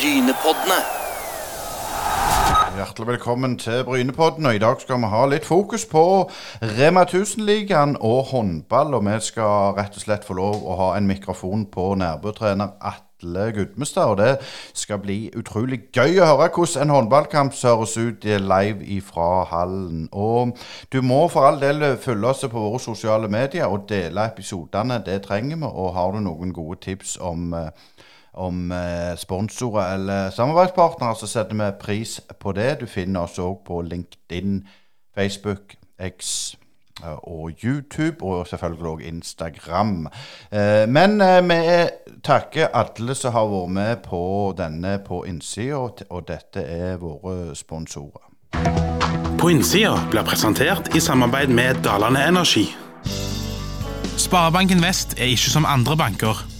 Brynepoddene. Hjertelig velkommen til Brynepodden. og I dag skal vi ha litt fokus på Rema 1000-ligaen og håndball. Og vi skal rett og slett få lov å ha en mikrofon på nærbøtrener Atle Gudmestad. Og det skal bli utrolig gøy å høre hvordan en håndballkamp høres ut live ifra hallen. Og du må for all del følge oss på våre sosiale medier og dele episodene. Det trenger vi. Og har du noen gode tips om eh, om eh, sponsorer eller samarbeidspartnere, så setter vi pris på det. Du finner oss òg på LinkedIn, Facebook, X eh, og YouTube, og selvfølgelig òg Instagram. Eh, men vi takker alle som har vært med på denne på innsida, og dette er våre sponsorer. På innsida blir presentert i samarbeid med Dalane Energi. Sparebanken Vest er ikke som andre banker.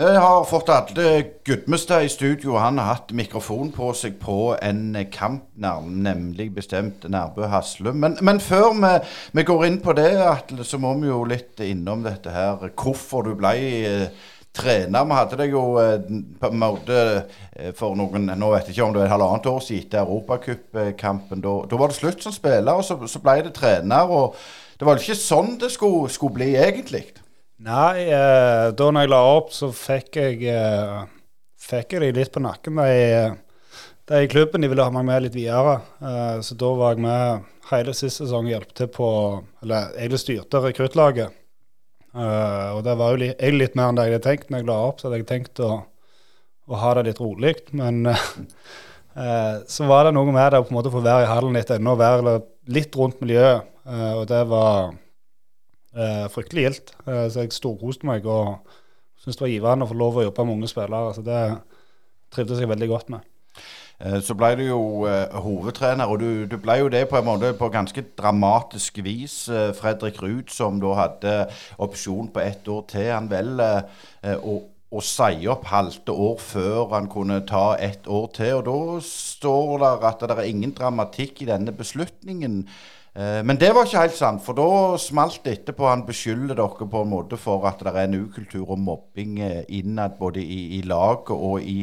Vi har fått Atle Gudmestad i studio. Han har hatt mikrofon på seg på en kamp, nemlig bestemt Nærbø Haslum. Men, men før vi, vi, går inn på det, Atle, så må vi jo litt innom dette her. Hvorfor du ble eh, trener. Vi hadde deg jo eh, på en måte eh, for noen Nå vet jeg ikke om det er et halvannet år siden etter Europacupkampen. Da, da var det slutt som spiller, og så, så ble det trener. og Det var jo ikke sånn det skulle, skulle bli egentlig? Nei, eh, da når jeg la opp, så fikk jeg, eh, fikk jeg de litt på nakken. De, de i klubben de ville ha meg med litt videre. Eh, så da var jeg med hele siste sesong og hjalp til på Eller egentlig styrte rekruttlaget. Eh, og det var jo litt, jeg litt mer enn det jeg hadde tenkt når jeg la opp. Så hadde jeg tenkt å, å ha det litt rolig. Men eh, så var det noe med det å på en måte få være i hallen litt ennå, være litt rundt miljøet. Eh, og det var Eh, fryktelig gildt. Eh, så jeg storkoste meg og syntes det var givende å få lov å jobbe med unge spillere. Så det trivdes jeg veldig godt med. Eh, så ble du jo uh, hovedtrener, og du, du, ble jo det på en måte på ganske dramatisk vis. Uh, Fredrik Ruud, som da hadde opsjon på ett år til, han velger å, å si opp halvte år før han kunne ta ett år til. Og da står det at det er ingen dramatikk i denne beslutningen. Eh, men det var ikke helt sant, for da smalt det etterpå. Han beskylder dere på en måte for at det er en ukultur og mobbing eh, innad både i, i laget og i,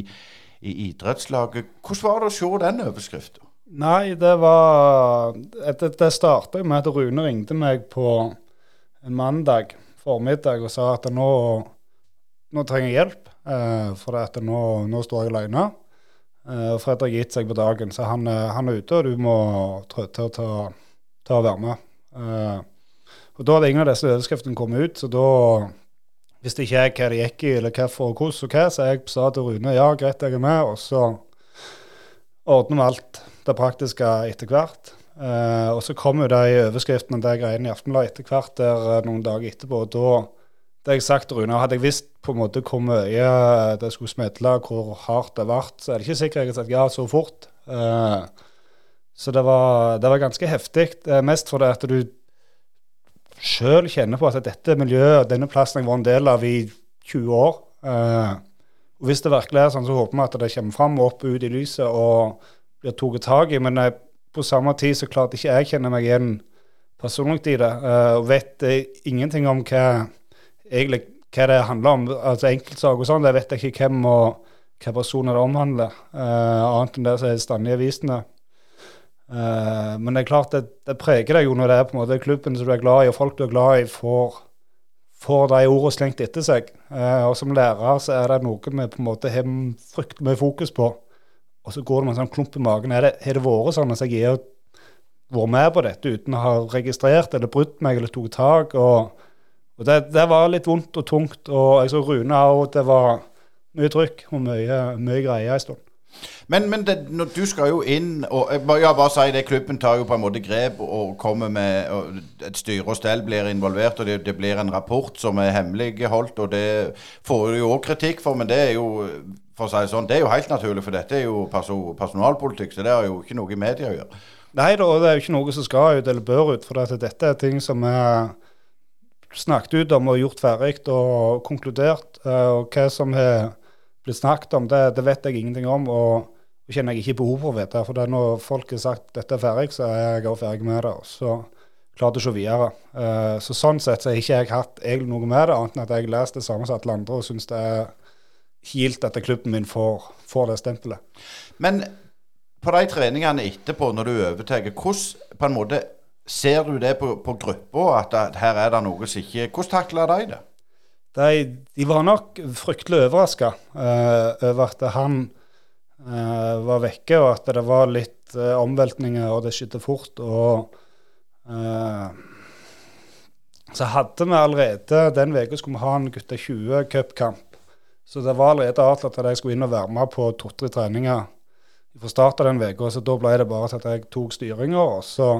i, idrettslaget. Hvordan var det å se den overskriften? Nei, det var Det, det starta med at Rune ringte meg på en mandag formiddag og sa at nå, nå trenger jeg hjelp, eh, for at nå, nå, står jeg alene. Fredrik har gitt seg på dagen, så han, han er ute, og du må trå til å ta til å være med. Uh, og Da hadde ingen av disse overskriftene kommet ut, så da visste ikke jeg hva det gikk i, eller hvorfor og hvordan og hva, så jeg sa til Rune ja, greit, jeg er med, og så ordner vi alt det praktiske etter hvert. Uh, og så kom jo de overskriftene der greiene i Aftenbladet etter hvert, der uh, noen dager etterpå. og da det jeg sagt Rune, Hadde jeg visst på en måte hvor mye det skulle smedle, hvor hardt det ble, så er det ikke sikkert jeg hadde sagt ja så fort. Uh, så det var, det var ganske heftig. Mest fordi at du sjøl kjenner på at dette miljøet denne plassen jeg var en del av i 20 år eh, og Hvis det virkelig er sånn, så håper vi at det kommer fram og opp ut i lyset og blir tatt tak i. Men eh, på samme tid så klarte ikke jeg kjenne meg igjen personlig i det. Eh, og vet ingenting om hva, egentlig, hva det handler om. Altså enkeltsaker og sånn, det vet jeg ikke hvem og hva personer det omhandler. Eh, annet enn det som er stand i avisene. Uh, men det er klart det, det, preger deg jo når det er på en måte klubben som du er glad i, og folk du er glad i, får, får de ordene slengt etter seg. Uh, og som lærer så er det noe vi på en måte har fryktelig mye fokus på. Og så går det med en sånn klump i magen. Har det, det vært sånn at jeg har vært med på dette uten å ha registrert eller brutt meg eller tatt tak? Og, og det, det, var litt vondt og tungt. Og jeg så Rune òg, det var mye trykk og mye, mye greier en stund. Men, men det, når du skal jo inn og ja, bare si det, Klubben tar jo på en måte grep og kommer med og Et styre og stell blir involvert, og det, det, blir en rapport som er hemmeligholdt. og Det får du jo òg kritikk for, men det er jo For å si det sånn. Det er jo helt naturlig, for dette er jo perso personalpolitikk, så det har jo ikke noe i media å gjøre. Nei da, det er jo ikke noe som skal ut eller bør ut, for dette, er ting som er snakket ut om og gjort ferdig og konkludert. eh, Og hva som har blitt snakket om, det, det vet jeg ingenting om. Og, det kjenner jeg ikke behov for å vite. For det når folk har sagt dette er ferdig, så er jeg også ferdig med det. Og så klart å se videre. Uh, Så sånn sett så har ikke jeg hatt egentlig noe med det, annet enn at jeg lest det samme som alle andre og syns det er kilt at klubben min får, får det stempelet. Men på de treningene etterpå, når du overtar, hvordan på en måte ser du det på, på gruppa, at, at her er det noe som ikke Hvordan takler de det? De, de var nok fryktelig overraska over at han uh, var vekke, og at det var litt uh, omveltninger, og det skjedde fort. og eh, Så hadde vi allerede den uka skulle vi ha en gutta 20-cupkamp. Så det var allerede avtalt at jeg skulle inn og være med på to-tre treninger fra starten av den uka. Så da ble det bare til at jeg tok styringa, og så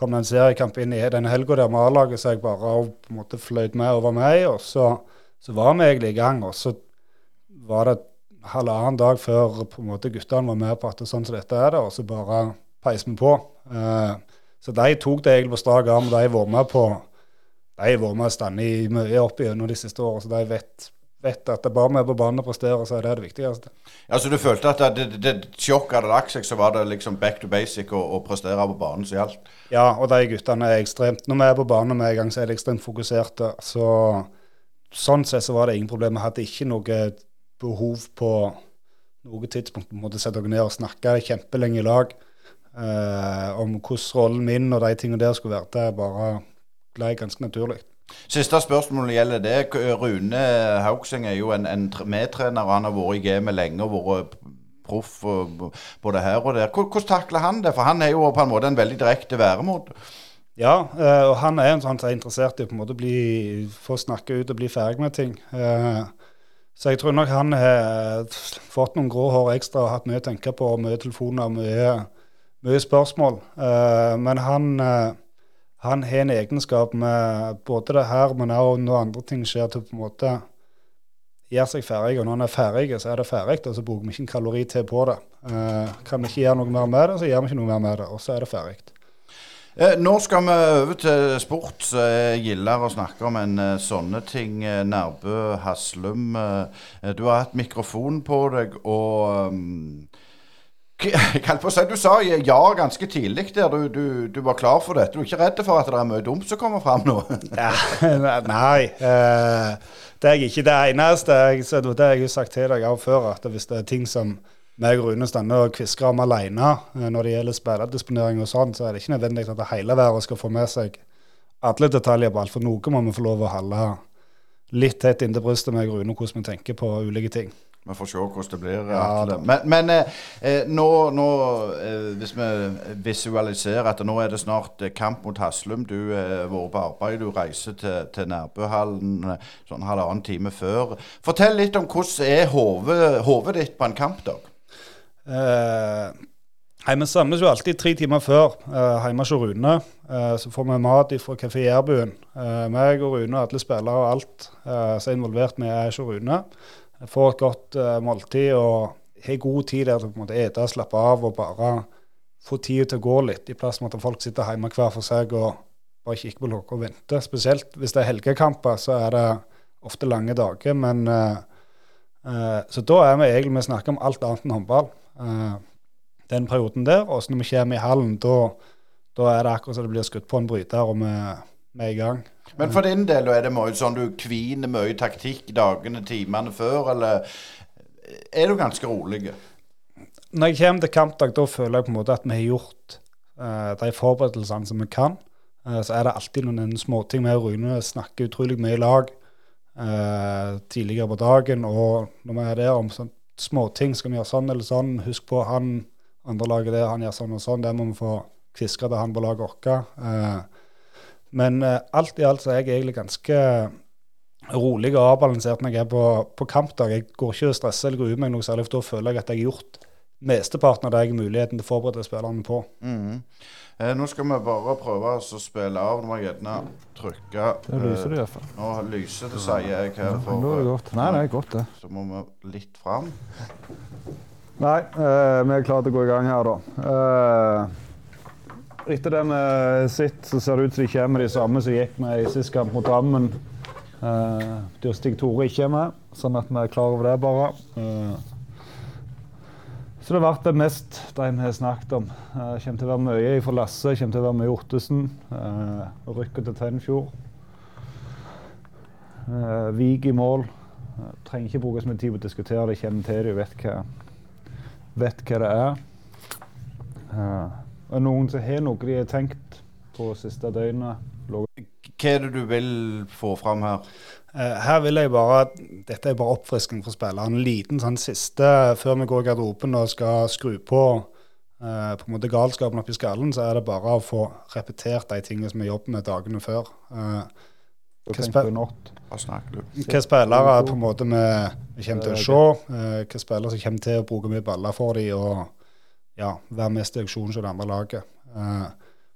kom det en seriekamp inn i den helga der med A-laget, så jeg bare på en måte fløyt med over meg. Og så, så var vi egentlig i gang. Og så var det halvannen dag før på en måte guttene var med på at det er sånn som dette er det, og så bare peis vi på. Eh, så de tok det egentlig på strak arm, og de har vært med på de har vært med standig mye opp gjennom de siste årene, så de vet, vet at det bare vi er på banen og presterer, så er det det viktigste. Ja, Så du følte at det, det, det sjokket hadde lagt seg, så var det liksom back to basic og, og prestere på banen som gjaldt? Ja, og de guttene er ekstremt Når vi er på banen med en gang, så er de ekstremt fokuserte. Så sånn sett så var det ingen problem. Vi hadde ikke noe behov på noe tidspunkt på en måte sette oss ned og snakke kjempelenge i lag eh, om hvordan rollen min og de tingene der skulle være. Det bare ble ganske naturlig. Siste spørsmål gjelder det. Rune Haugseng er jo en, en medtrener, han har vært i gamet lenge og vært proff både her og der. Hvordan takler han det? For han er jo på en måte en veldig direkte væremåte. Ja, eh, og han er en sånn som er interessert i å på en måte bli, få snakke ut og bli ferdig med ting. Eh, så jeg tror nok han har fått noen grå hår ekstra og hatt mye å tenke på, mye telefoner mye, mye spørsmål. Eh, men han, han har en egenskap med både det her, men også når andre ting skjer, til på en måte gjøre seg ferdig. Og når han er ferdig, så er det ferdig, og så bruker vi ikke en kalori til på det. Eh, kan vi ikke gjøre noe mer med det, så gjør vi ikke noe mer med det, og så er det ferdig. Eh, nå skal vi over til sport. Jeg gilder å snakke om en eh, sånne ting. Eh, Nærbø, Haslum. Du har hatt mikrofon på deg, og um, k- jeg holdt på å si, Du sa ja ganske tidlig der. Du, du, du var klar for dette. Du er ikke redd for at det er mye dumt som kommer fram nå? Ja, nei, eh, det er ikke. Det eneste det har jeg jo sagt til deg av før, at hvis det er ting som meg og Rune stander og kvisker om alene eh, når det gjelder spillerdisponering og sånn, så er det ikke nødvendig at det hele verden skal få med seg alle detaljer på alt. For noe må vi få lov å holde litt tett inntil brystet meg og Rune, hvordan vi tenker på ulike ting. Vi får se hvordan det blir. Ja, det. men men eh, eh, nå, nå eh, hvis vi visualiserer at nå er det snart eh, kamp mot Haslum. Du har vært på arbeid, du reiser til, til Nærbøhallen eh, sånn halvannen time før. Fortell litt om hvordan er hodet ditt på en kampdag? Eh, Vi samles jo alltid tre timer før eh, hjemme hos Rune. Eh, så får vi mat fra Kafé Jærbuen. Eh, meg og Rune og alle spillere og alt eh, som er involvert med er hos Rune. Får et godt uh, måltid og har god tid der til å ete, slappe av og bare få tida til å gå litt, i plass med at folk sitter hjemme hver for seg og bare kikker på noe og venter. Spesielt hvis det er helgekamper, så er det ofte lange dager. Men uh, uh, Så da er vi egentlig med å snakke om alt annet enn håndball. Uh, den perioden der. Og så når vi kommer i hallen, da, er det akkurat som det blir skutt på en bryter, og vi, vi er i gang. Men for din del, er det mye sånn du kviner mye taktikk dagene, timene før, eller er du ganske rolig? Når jeg kommer til kampdag, da føler jeg på en måte at vi har gjort uh, de forberedelsene som vi kan. Uh, så er det alltid noen småting Vi og Rune snakker utrolig mye i lag uh, tidligere på dagen. Og når vi er der om sånn småting, skal vi gjøre sånn eller sånn, husk på han andre laget der, han gjør sånn og sånn. Det må vi få kviska til han på laget vårt. Eh, men eh, alt i alt så er jeg egentlig ganske rolig og avbalansert når jeg er på, på kampdag. Jeg går ikke og stresser eller gruer meg noe særlig, for da føler jeg at jeg har gjort mesteparten av det jeg har muligheten til å forberede spillerne på. Mhm. Eh, nå skal vi bare prøve å spille av. Nå må jeg gjerne trykke Det lyser det hvert iallfall. Nå lyser det, sier jeg her. Da er det godt. Nei, det er godt, det. så må vi litt fram. Nei, eh, vi er klare til å gå i gang her, da. Eh, etter den uh, sitt, så ser det ut som de kommer de samme som gikk med i sist kamp mot Drammen. Uh, der Stig Tore ikke er med, sånn at vi er klar over det, bare. Uh, så det vært det mest de vi har snakket om. Uh, kommer til å være mye fra Lasse, kommer til å være mye Ottesen. Uh, Rykker til Tennfjord. Uh, Vik i mål. Uh, trenger ikke bruke så mye tid på å diskutere det, kjenner til det vet hva, vet hva det er. Eh, er det noen som har noe de har tenkt på siste døgnet? Hva er det du vil få fram her? Eh, her vil jeg bare Dette er bare oppfriskning for spilleren. En liten sånn siste før vi går i garderoben og skal skru på eh, på en måte galskapen oppi skallen, så er det bare å få repetert de tingene som vi jobber med dagene før. Eh, Hva spil- hva spillere på en måte vi, vi kommer til å se, eh, hva spillere som kommer til å bruke mye baller for dem og ja, være mest i som det andre laget. Eh,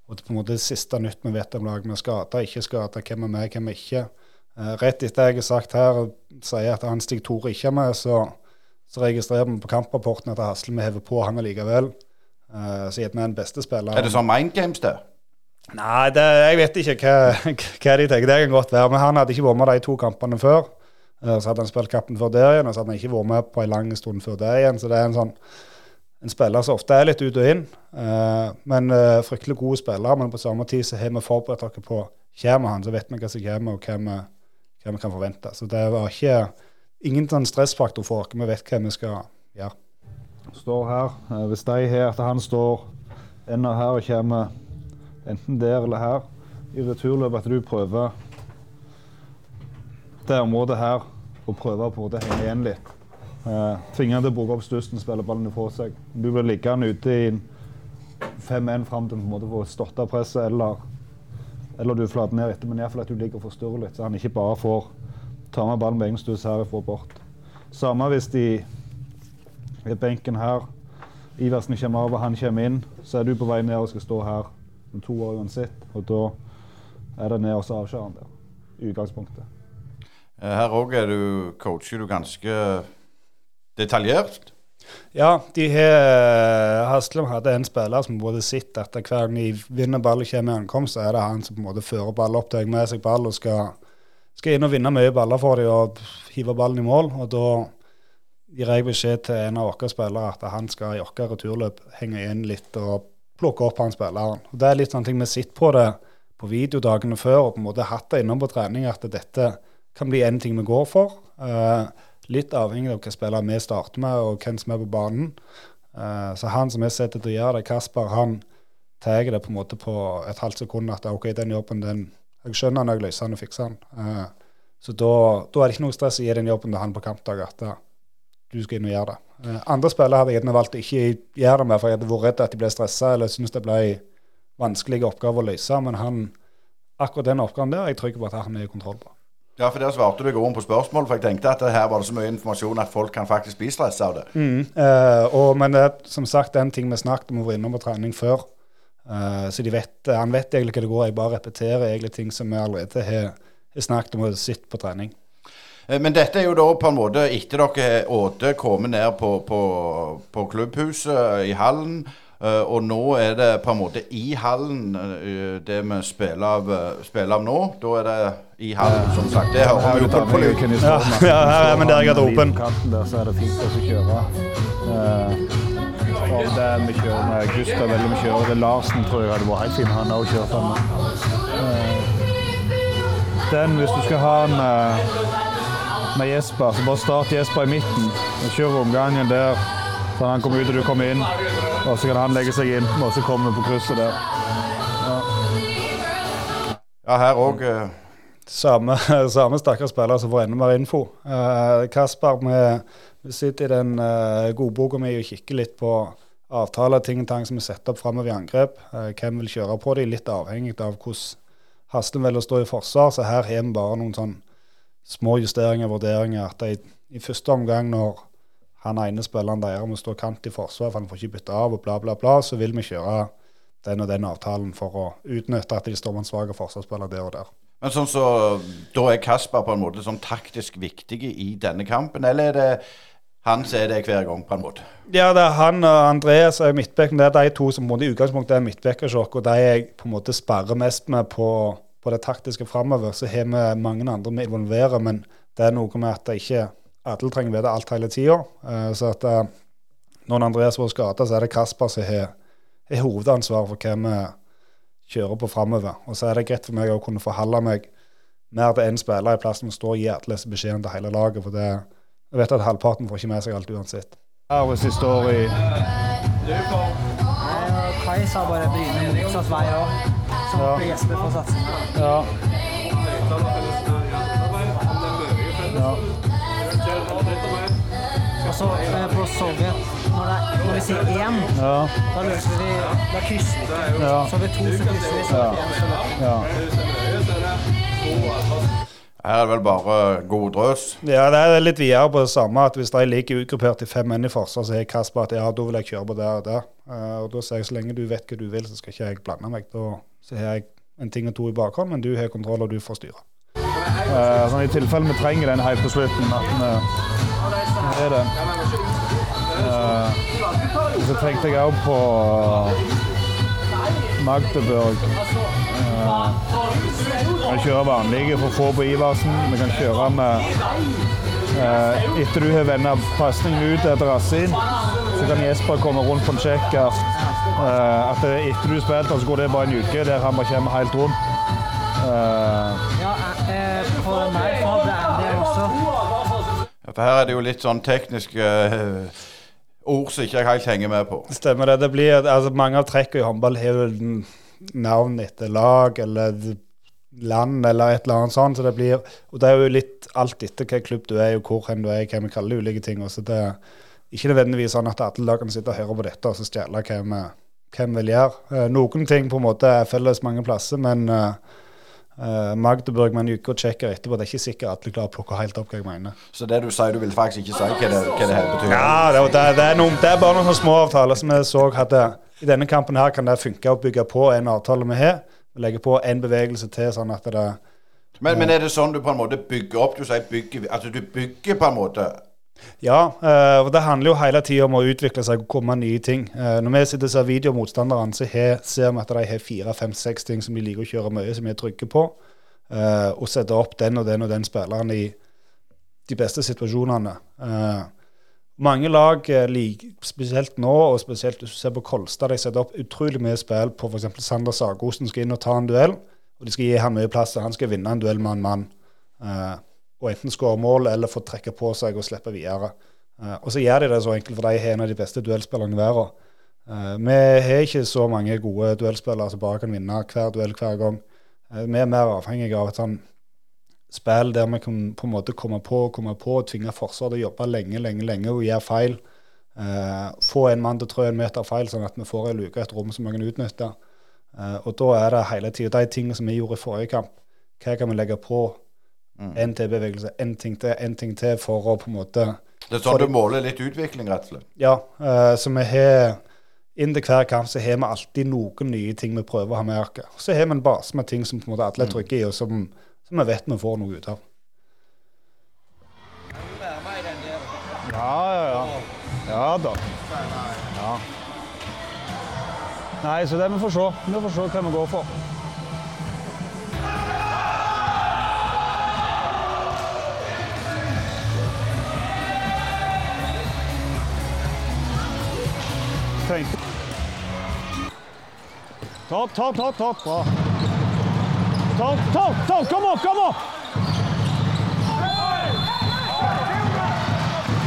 og det er på en måte det siste nytt vi vet om laget med skader, ikke skader, hvem er med, hvem er ikke. Eh, rett etter jeg har sagt her, og sier at han Stig Tore ikke er med, så, så registrerer vi på kamprapporten at Hasle vi hever på han allikevel. Uh, så gjerne er den beste spilleren. Er det sånn Mind Games, det? Nei, det, jeg vet ikke hva, hva de tenker. Det kan godt være. Men han hadde ikke vært med de to kampene før. Eh, Så hadde han spilt kampen før der igjen, og så hadde han ikke vært med på en lang stund før det igjen. Så det er en sånn en spiller som ofte er litt ut og inn. Eh, men eh, fryktelig gode spillere. Men på samme tid så har vi forberedt oss på kommer han, så vet vi hva som kommer, og hva vi, kan forvente. Så det var ikke ingen sånn stressfaktor for oss. Vi vet hva vi skal gjøre. Står her. Eh, Hvis de har at han står enda her og kommer enten der eller her i returløpet, at du prøver det området her og prøver på å henge igjen litt. Eh, Tvinge han til å bruke opp stussen, spille ballen ifra seg. Du blir liggende ute i 5-1 fram til du får stått av presset, eller, eller du flater ned etter, men iallfall at du ligger og forstyrrer litt, så han ikke bare får ta med ballen med egen stuss herifra og bort. Samme hvis de i benken her, Iversen kommer av og han kommer inn, så er du på vei ned og skal stå her om to år uansett, og da er det ned og så avskjærer han der. I utgangspunktet. Eh, Her òg er coacher du ganske detaljert. Ja, de har Haslem hadde en spiller som både sett at hver gang de vinner ball og kommer i ankomst, så er det han som på en måte fører ball opp, tar med seg ball og skal, skal inn og vinne mye baller for dem og hive ballen i mål. Og da gir jeg beskjed til en av våre spillere at han skal i vårt returløp henge inn litt og plukke opp han spilleren. Og Det er litt sånn ting vi sitter på det på videodagene før og på en måte hatt det innom på trening at dette kan bli en ting vi går for. Eh, litt avhengig av hva spiller vi starter med, og hvem som er på banen. Eh, så han som er setter til å gjøre det, Kasper, han tar det på en måte på et halvt sekund at OK, den jobben, den Jeg skjønner han, jeg løser den og fikser den. Eh, så da, da er det ikke noe stress å gi den jobben til han på kampdag at du skal inn og gjøre det. Eh, andre spillere hadde jeg gjerne valgt å ikke gjøre det med, for jeg hadde vært redd at de ble stressa eller syntes det ble vanskelige oppgaver å løse. Men han, akkurat den oppgaven der er jeg trygg på at han i kontroll på. Ja, for Der svarte du i på spørsmål, for jeg tenkte at her var det så mye informasjon at folk kan faktisk bli stressa av det. Eh, og, men det er som sagt en ting vi snakket om å var innom på trening før. Eh, så de vet, han vet egentlig hva det går. Jeg bare repeterer egentlig ting som vi allerede har, har snakket om og sett på trening. Eh, Men dette er jo da på en måte etter dere Åde kommet ned på, på, på klubbhuset i hallen. Eh, og nå er det på en måte i hallen eh, det vi spiller av, eh, spiller av nå. Da er det i hallen, som sagt. Det hører vi jo på, på lyd. Ja, ja, her er vi der. På der så er det fint å kjøre. Eh, og det vi kjører med Gustav eller vi kjører det Larsen, tror jeg hadde vært helt fin. Han har også kjørt den. Eh, den, hvis du skal ha den med, med Jesper, så bare start Jesper i midten. Og kjør omgangen der, så han kommer ut og du kommer inn. Og så kan han legge seg inn, og så kommer vi på krysset der. Ja, her òg. Samme, samme stakkars spiller som får enda mer info. Eh, Kasper, vi, sitter i den uh, godboka mi og kikker litt på avtaler, ting og tang som er satt opp framover i angrep. Eh, hvem vil kjøre på dem, litt avhengig av hvordan Hasten velger å stå i forsvar. Så her har vi bare noen sånn små justeringer og vurderinger. At de, i første omgang, når han ene spilleren deres må stå kant i forsvar, for han får ikke bytte av, og bla, bla, bla, så vil vi kjøre den og den avtalen for å utnytte at de står med en svak forsvarsspiller der og der. Men sånn så, Da er Kasper på en måte sånn taktisk viktig i denne kampen, eller er det han som er det hver gang, på en måte? Ja, det er han og Andreas er midtbekken. Det er de to som i utgangspunktet er midtbekkersjokk, og de jeg på en måte sperrer mest med på, på det taktiske framover. Så har vi mange andre vi involverer, men det er noe med at det ikke alle trenger vite alt hele tida. så at uh, når Andreas var skada, så er det Kasper som har hovedansvaret for hva vi kjører på framover. Og så er det greit for meg å kunne forholde meg mer til én spiller i plassen og stå og gir alle disse beskjedene til hele laget. For det, jeg vet at halvparten får ikke med seg alt uansett. Arves historie. står Kai sa bare Bryne motsatt vei òg. Så Ja. håper Jesper får satse. Ja. ja. Og så eh, på Sovjet, når, det, når vi sier én, ja. da løser vi Da krysser vi ikke. Ja. Så har vi to, så krysser vi. Så Ja. Her er det vel bare god drøs. Ja, det er litt videre på det samme. at Hvis de ligger utgruppert i fem menn i forsvar, så har Kasper at ja, da vil jeg kjøre på det og det. Eh, og da sier jeg så lenge du vet hva du vil, så skal ikke jeg blande meg. Da så har jeg en ting og to i bakhånd, men du har kontroll, og du får styre. Eh, sånn I tilfelle vi trenger den helt på slutten, at vi er det. Uh, så tenkte jeg òg på Magdeburg. Eh, vi kan kjøre vanlige for få på Iversen. Vi kan kjøre med Uh, Etter du har vendt pasningen ut etter Rassin, så kan Jesper komme rundt på en sjekker. Uh, at etter du har spilt, så går det bare en uke der han bare kommer helt rundt. Uh, eh, For her er det jo litt sånn tekniske uh, ord som ikke jeg helt henger med på. Stemmer det. det blir, altså Mange av trekkene i håndball har jo navn etter lag eller land eller et eller annet sånt. Så det blir, og det er jo litt alt etter hvilken klubb du er og hvor hen du er, hva vi kaller ulike ting. Så det er ikke nødvendigvis sånn at alle lagene sitter og hører på dette og så stjeler hva vi, vil gjøre. Eh, noen ting på en måte er felles mange plasser, men eh, eh, Magdeburg men en uke og sjekker etterpå, det er ikke sikkert alle klarer å plukke helt opp hva jeg mener. Så det du sier, du vil faktisk ikke si hva det, hva det her betyr? Ja, det, det, det, er noen, det er bare noen små avtaler som jeg så hadde I denne kampen her kan det funke å bygge på en avtale vi har. Legge på en bevegelse til, sånn at det Men, men er det sånn du på en måte bygger opp? Du sier bygger, altså du bygger på en måte Ja, eh, og det handler jo hele tida om å utvikle seg og komme nye ting. Eh, når vi sitter og ser videomotstanderne, så ser vi at de har fire, fem, seks ting som de liker å kjøre mye, som vi er trygge på. eh, og setter opp den og den og den spilleren i de beste situasjonene. Mange lag, spesielt nå, og spesielt hvis du ser på Kolstad, de setter opp utrolig mye spill på f.eks. Sander Sagosen skal inn og ta en duell, og de skal gi ham mye plass, og han skal vinne en duell med en mann. Og enten skåre mål eller få trekke på seg og slippe videre. Eh, og så gjør de det så enkelt, for de har en av de beste duellspillerne i verden. Eh, vi har ikke så mange gode duellspillere som bare kan vinne hver duell hver gang. Eh, vi er mer avhengige av et sånn spill der vi kan på en måte komme på komme på og tvinge forsvaret til å jobbe lenge, lenge, lenge og gjøre feil. Få en mann til å trå en meter feil, sånn at vi får ei luke, et rom som vi kan utnytte. Og da er det hele tida de tingene som vi gjorde i forrige kamp. Hva kan vi legge på? En til bevegelse, en ting til, en ting til, for å på en måte Det er sånn du måler litt utvikling, rett og slett. Ja, Uh, så vi har inn til hver kamp så har vi alltid noen nye ting vi prøver å ha med oss. Så har vi en base med ting som på en måte alle er trygge i, og som, som vi vet vi får noe ut av. Ja, ja, ja. Ja da. Ja. Nei, så det vi får se. Vi får se hva vi går for. Tenk. Topp, topp, topp, topp. Bra. Topp, topp, topp. Kom opp, kom opp!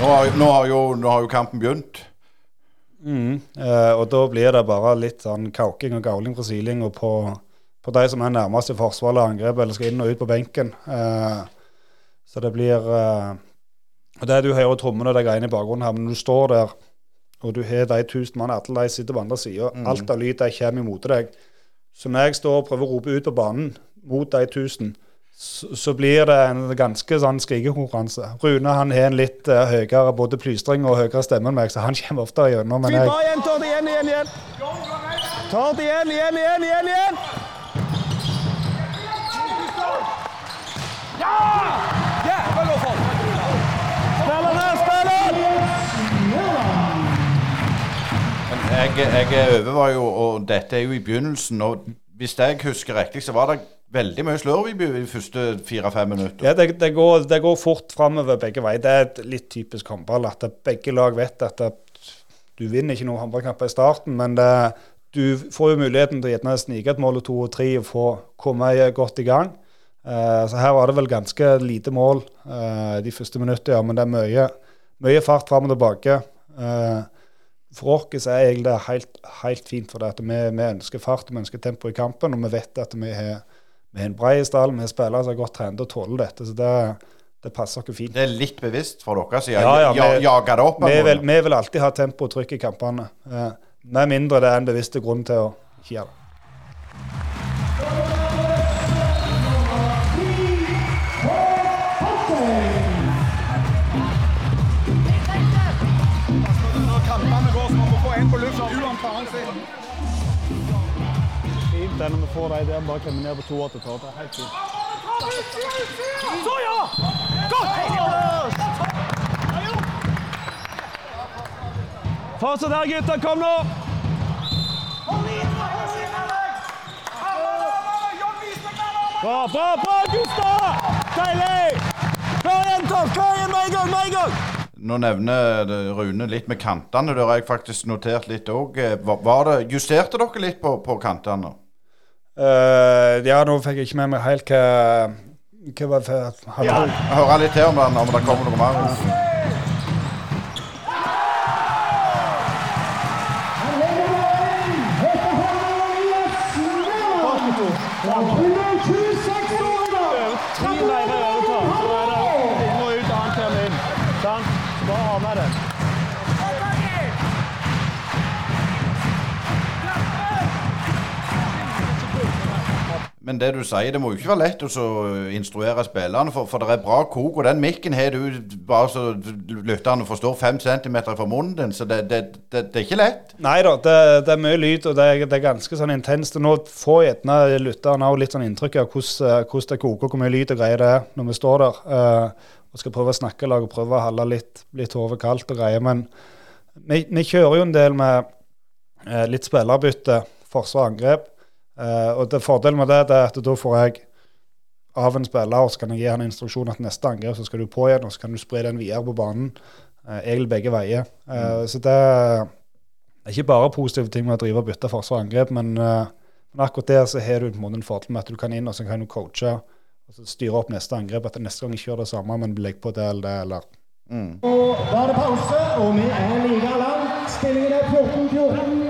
Nå har, nå har, jo, nå har jo kampen begynt. Eh, og da blir det bare litt sånn kauking og gauling fra siling på, på de som er nærmest i forsvar eller angrep, eller skal inn og ut på benken. Eh, så det blir eh, og det Du hører trommene og de greiene i bakgrunnen her, men når du står der og du har de tusen mann, alle de sitter på andre sida, alt av lyd de kommer imot deg. Så når jeg står og prøver å rope ut på banen mot de tusen, så, så blir det en ganske sånn skrikekonkurranse. Rune han har en litt uh, høyere både plystring og høyere stemme enn meg, så han kommer oftere gjennom enn jeg. bra tar det igjen, igjen, igjen. Tar det igjen, igjen, igjen, igjen, jeg, jeg overvar jo, og dette er jo i begynnelsen, og hvis jeg husker riktig, så var det veldig mye slurv i de første fire-fem minutter. Ja, det, det, går, det går fort framover begge veier. Det er et litt typisk håndball at begge lag vet at det, du vinner ikke noen håndballkamper i starten, men du får jo muligheten til å snike et mål og to og tre og få komme godt i gang. Uh, så her var det vel ganske lite mål uh, de første minuttene, ja, men det er mye, mye fart fram og tilbake. Eh, for oss er egentlig det helt, helt fint, for det vi, vi ønsker fart og vi ønsker tempo i kampen, og vi vet at vi har, vi har en bred stall, har spillere som er godt trent og tåler dette. så det, det passer oss fint. Det er litt bevisst for dere så Ja, ja, ja, Jager det opp? Vi vil, vi vil alltid ha tempo og trykk i kampene. Eh, med mindre det er en bevisst grunn til å ikke gjøre det. Det når vi får de der, bare klemmer ned på to og tar det. Helt fint. Så ja! Godt! Fortsett her, gutter. Kom nå! Bra, bra, bra, gutter! Deilig! Klar, jenter! Kom igjen med en gang, med en gang! Nå nevner Rune litt med kantene. Det har jeg faktisk notert litt òg. Var justerte dere litt på, på kantene? Eh, ja, nå fikk jeg ikke med meg helt hva hva var det for ja. Høre litt til om det kommer noe mer. Men det du sier, det må jo ikke være lett å instruere spillerne, for, for det er bra kok. Og den mikken har du bare så lytterne forstår, fem centimeter fra munnen din, så det, det, det, det er ikke lett. Nei da, det, er mye lyd, og det er, ganske sånn intenst. Nå får gjerne lytterne òg litt sånn inntrykk av hvordan, eh, hvordan det koker, hvor mye lyd og greier det er når vi står der. Uh, og skal prøve å snakke lag og prøve å holde litt, litt hodet kaldt og greier. Men vi, vi kjører jo en del med uh, litt spillerbytte, forsvar og angrep. Eh, og det Fordelen med det, det er at da får jeg av en spiller, og så kan jeg gi han instruksjon at neste angrep så skal du på igjen, og så kan du spre den videre på banen. Uh, egentlig begge veier. Eh, Så det er ikke bare positive ting med å drive og bytte forsvar og angrep, men, eh, men akkurat der så har du en en fordel med at du kan inn og så kan du coache og så styre opp neste angrep. At neste gang ikke gjør det samme, men legg på det eller det. eller Da er det pause, og vi er like langt. Stillingen er 14-14.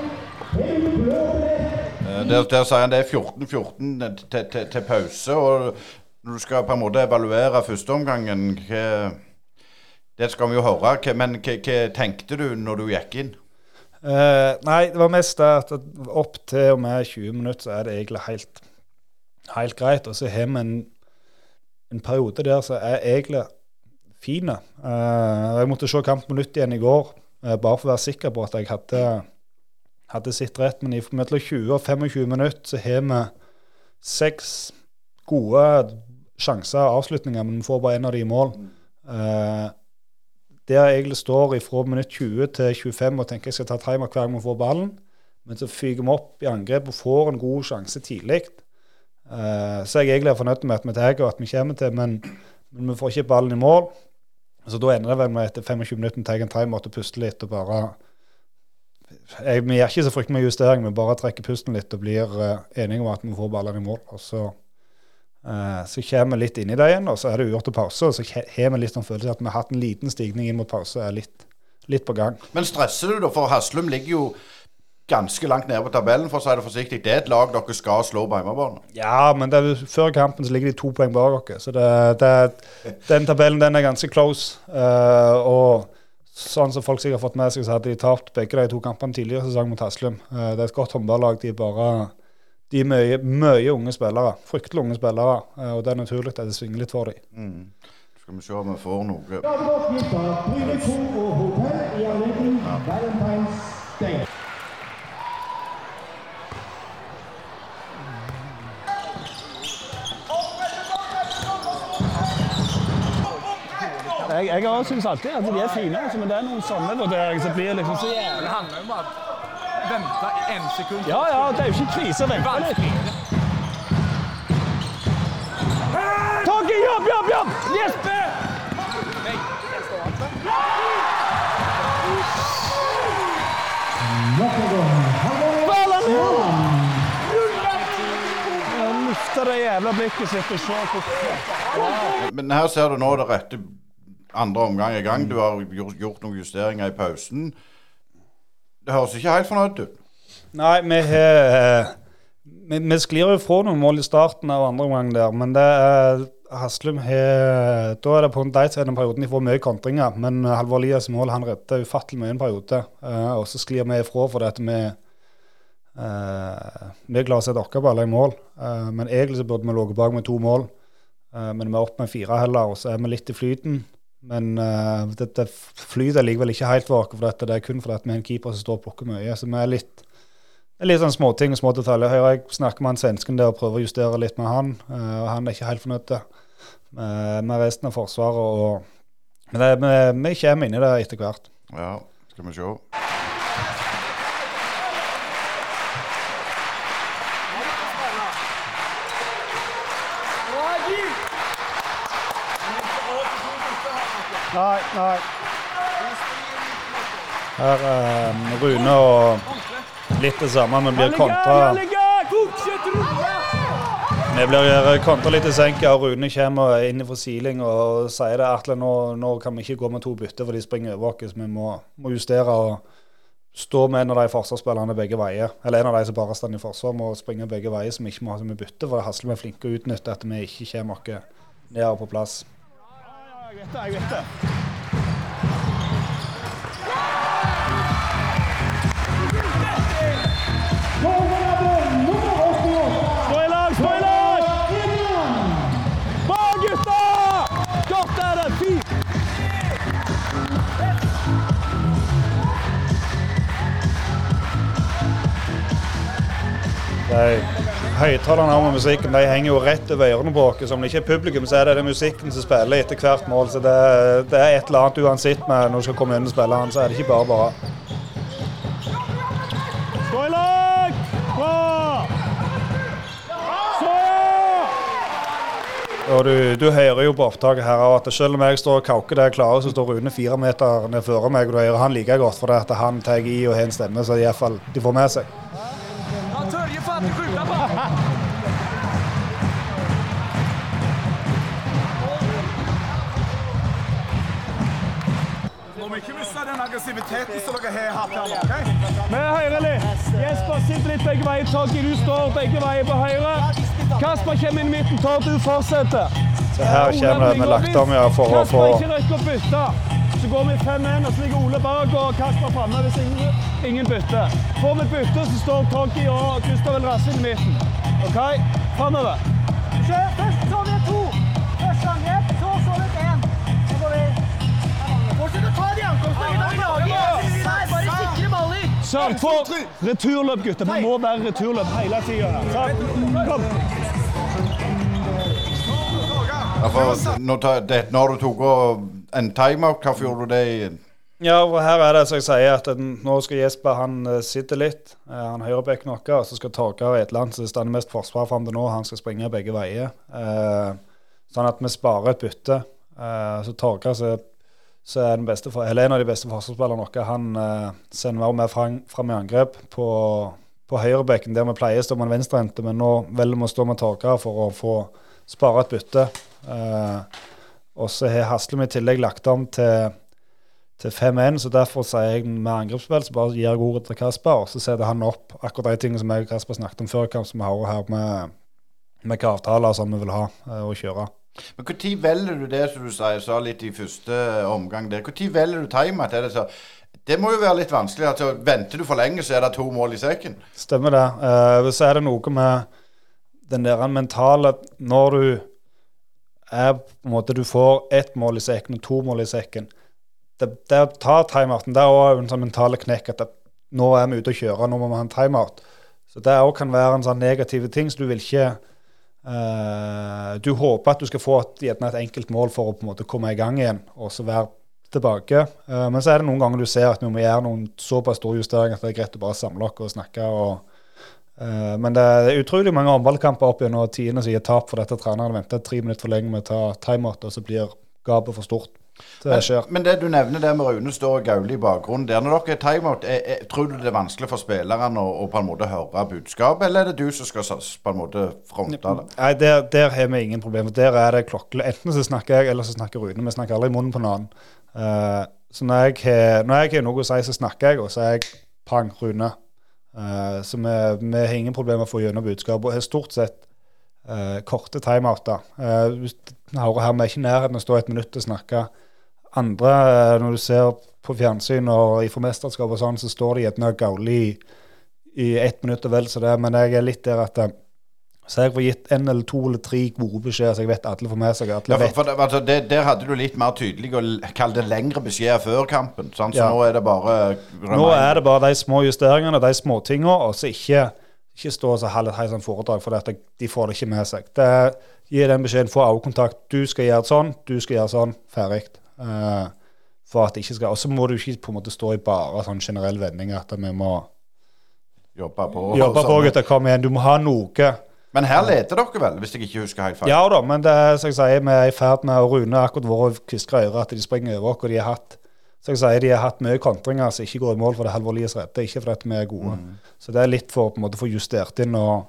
Der, der sier han det er 14-14 til, til, til pause. Og når du skal på en måte evaluere førsteomgangen, Det skal vi jo høre. Men hva, tenkte du når du gikk inn? Uh, nei, det var mest at opp til og med 20 minutter så er det egentlig helt, helt greit. Og så har vi en, en periode der som er egentlig fin. Uh, jeg måtte se kampen på nytt igjen i går, uh, bare for å være sikker på at jeg hadde, hadde sett rett. Men i mellom 20 og 25 minutter så har vi seks gode sjanser og avslutninger, men vi får bare én av de i mål. Uh, der jeg står fra minutt 20 til 25 og tenker jeg skal ta timer hver gang vi får ballen, men så fyker vi opp i angrep og får en god sjanse tidlig. Uh, så jeg egentlig er fornøyd med at vi tar og at vi kommer til, men, men vi får ikke ballen i mål. Så da ender det vel med etter 25 minutter tar jeg en timeout og puste litt og bare jeg, Vi gjør ikke så fryktelig mye justering, vi bare trekker pusten litt og blir uh, enige om at vi får ballene i mål. Og så, uh, så kommer vi litt inn i det igjen, og så er det uavgjort til pause. Og så har vi litt sånn følelse at vi har hatt en liten stigning inn mot pause, er litt, litt på gang. Men stresser du da? For Haslum ligger jo ganske langt nede på tabellen, for å si det forsiktig. Det er et lag dere skal slå på hjemmebane. Ja, men det er, før kampen så ligger de to poeng bak dere. Så det, det, den tabellen den er ganske close. Uh, og sånn som folk sikkert har fått med seg, så hadde de tapt begge de to kampene tidligere sesong mot Haslum. Eh, det er et godt håndballag. De er bare de er mye, mye unge spillere. Fryktelig unge spillere. eh, og det er naturlig at det svinger litt for dem. Mm. Skal vi se om vi får noe Da har vi gått glipp av Bryne 2 og hotell i anledning Valentine's Day. Jeg, jeg også syns alltid at de er fine, altså, men det er noen sånne vurderinger som blir liksom så jævlig Det handler jo om at vente en sekund. Ja, ja, det er jo ikke krise å vente litt. Toggy, jobb, jobb, jobb! Jesper! Det jævla blikket sitt og se på Men her ser du nå det rette andre omgang i gang. Du har gjort, noen justeringer i pausen. Det høres ikke helt fornøyd ut. Nei, vi eh, vi, vi sklir jo fra noen mål i starten av andre omgang der, men det er Haslum har Da er det på en den perioden de får mye kontringer, men Halvor Lias mål han redder ufattelig mye en periode. Eh, og så sklir vi ifra fordi at vi eh, Vi klarer å sette oss på alle i mål, eh, men egentlig så burde vi ligget bak med to mål. Men vi er oppe med fire heller, og så er vi litt i flyten. Men uh, det, det flyter likevel ikke helt oss, for dette, det er kun fordi vi er en keeper som står og plukker mye. Så vi er litt er litt sånn småting og små detaljer. Hører jeg snakker med han svensken der og prøver å justere litt med han, uh, og han er ikke helt fornøyd med, med resten av Forsvaret. Og, men det, vi, vi kommer inn i det etter hvert. Ja, skal vi se. Nei. Her er Rune og litt det samme. men blir kontra. Vi blir kontra litt i senka, og Rune kommer inn fra siling og sier det. Atle, nå, nå kan vi ikke gå med to bytter, for de springer over oss. Vi må, må justere og stå med en av de forsvarsspillerne begge veier. Eller en av de som bare står i forsvar, må springe begge veier, som ikke må ha mye bytte. For Haslum er flinke å utnytte at vi ikke kommer oss ned på plass. Jeg vet det, jeg vet det. Målgiveren nummer 88. Stå i lag, stå i lag! Irland. Bra, gutter! Godt er det! Fint! De Høyttalerne her med musikken de henger jo rett over ørene på oss. Om det ikke er publikum, så er det den musikken som spiller etter hvert mål. Så det, det er et eller annet uansett med når du skal komme inn og spille han, så er det ikke bare bare. Og du, du hører jo på opptaket her at selv om jeg står og kauker der jeg klarer, så står Rune fire meter ned før meg, og du hører han like godt fordi at han tar i og har en stemme, så i hvert fall de får med seg. Aggressiviteten som dere har hatt her Okay? Vi hører litt. Jesper sitt litt begge veier. Toggy, du står begge veier på høyre. Kasper kommer inn i midten. Tor, du fortsetter. Så her kommer det med lagt om ja, for å få Kasper ikke rekker å bytte. Så går vi 5-1, og så ligger Ole bak og Kasper framme hvis ingen, ingen bytter. Får vi bytte, så står Toggy og Gustav El Rasse i midten. OK? Framover. Sørg for returløp, gutter. Det må være returløp hele tida. Kom. For når, ta- det, når du tok en timeout, hvorfor gjorde du det i Ja, og her er det som jeg sier, at nå skal Jesper han sitter sitte litt. Eh, han høyrebekk noe, og så skal Torgeir Edland, som står mest forsvar fram til nå, han skal springe begge veier. Eh, sånn at vi sparer et bytte. Eh, så Torgeir, så, så er beste, en av de beste forsvarsspillerne våre, han eh, sender mer og mer fram, fram i angrep på, på høyrebekken, der vi pleier å stå med en venstrehendte, men nå velger vi å stå med Torgeir for å få spare et bytte. Eh, og så har Haslum i tillegg lagt om til til 5-1, så derfor sier jeg med angrepsspill, så bare gir jeg ordet til Kasper, og så setter han opp akkurat de tingene som jeg og Kasper snakket om før kamp, som vi har her med, med hvilke avtaler som vi vil ha og å kjøre. Men Når velger du det som du sa, sa litt i første omgang der? Når velger du? Er det Det må jo være litt vanskelig. Altså, venter du for lenge, så er det to mål i sekken. Stemmer det. Uh, så er det noe med den der mentale Når du er på en måte Du får ett mål i sekken og to mål i sekken. Det, det å ta timeouten, det er òg en sånn mentale knekk at det, nå er vi ute å kjøre, nå må vi ha en timeout. Så det òg kan være en sånn negativ ting, så du vil ikke eh, Du håper at du skal få et, et enkelt mål for å på en måte komme i gang igjen, og så være tilbake. Uh, men så er det noen ganger du ser at vi må gjøre noen såpass store justeringer at det er greit å bare samle oss og snakke. og uh, men det er utrolig mange håndballkamper opp gjennom tiende som gir tap for dette treneren venter tre minutter for lenge med å ta timeout, og så blir gapet for stort. Men, men det du nevner der med Rune står Gauli i bakgrunnen der, når dere er timeout, er, er, tror du det er vanskelig for spillerne å, å på en måte høre budskapet, eller er det du som skal på en måte fronte det? Nei, der, der har vi ingen problemer. Der er det klokkelig. Enten så snakker jeg, eller så snakker Rune. Vi snakker aldri i munnen på noen. Eh, så når jeg, har, når jeg har noe å si, så snakker jeg, og så er jeg pang, Rune. Uh, så vi, vi har ingen problemer med å få gjennom budskap, og har stort sett uh, korte timeouter. Uh, her, vi er ikke i nærheten av å stå et minutt og snakke. Andre, eh, når du ser på fjernsyn og i formesterskap og sånn, så står de gjerne Gauli i, i ett minutt og vel så det, men jeg er litt der at eh, så jeg får gitt en eller to eller tre gode beskjeder, så jeg vet alle får med seg. Alle Ja, for, for, for altså, det, Der hadde du litt mer tydelig og kall det lengre beskjeder før kampen. Sant? Så Ja. nå er det bare Nå er det bare de små justeringene, de småtinga, og så ikke, ikke stå og så holde et sånt foredrag, for dette, de får det ikke med seg. Det Gi den beskjeden, få øyekontakt. Du skal gjøre sånn, du skal gjøre sånn. Ferdig. Eh, for at det ikke skal Og så må du ikke på en måte stå i bare sånn generell vending at vi må jobbe på. jobbe på, sånn. gutter. Kom igjen. Du må ha noe. Men her leder dere vel, hvis jeg ikke husker helt feil? Ja da, men det er som jeg sier, vi er i ferd med å Rune akkurat vært kviskra øret at de springer over oss. og De har hatt så jeg sier, de har hatt mye kontringer som ikke går i mål for det Halvor Lies redde, ikke fordi vi er gode. Så det er litt for å på en måte få justert inn og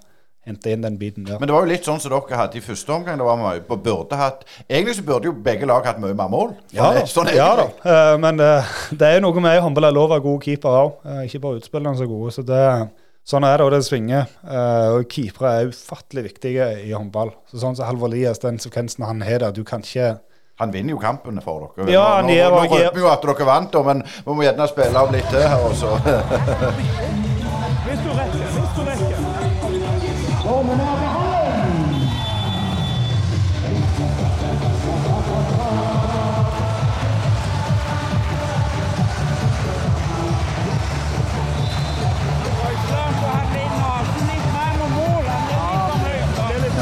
hente inn den biten der. Men det var jo litt sånn som dere hadde i første omgang. Det var mye, på burde hatt, Egentlig så burde jo begge lag hatt mye mer mål. Sånn, ja da, sånn ja da. Eh, men uh, det er jo noe med i håndball er lov å være gode keeper òg. ikke bare utspillerne er gode. Så det, sånn er det, og det svinger. Eh, og keepere er ufattelig viktige i håndball. Så sånn som Halvor Lias, den sekvensen han har der, du kan ikke Han vinner jo kampene for dere. Ja, nå, nå, nå røper vi jo at dere vant, men vi må gjerne spille av litt til her. også.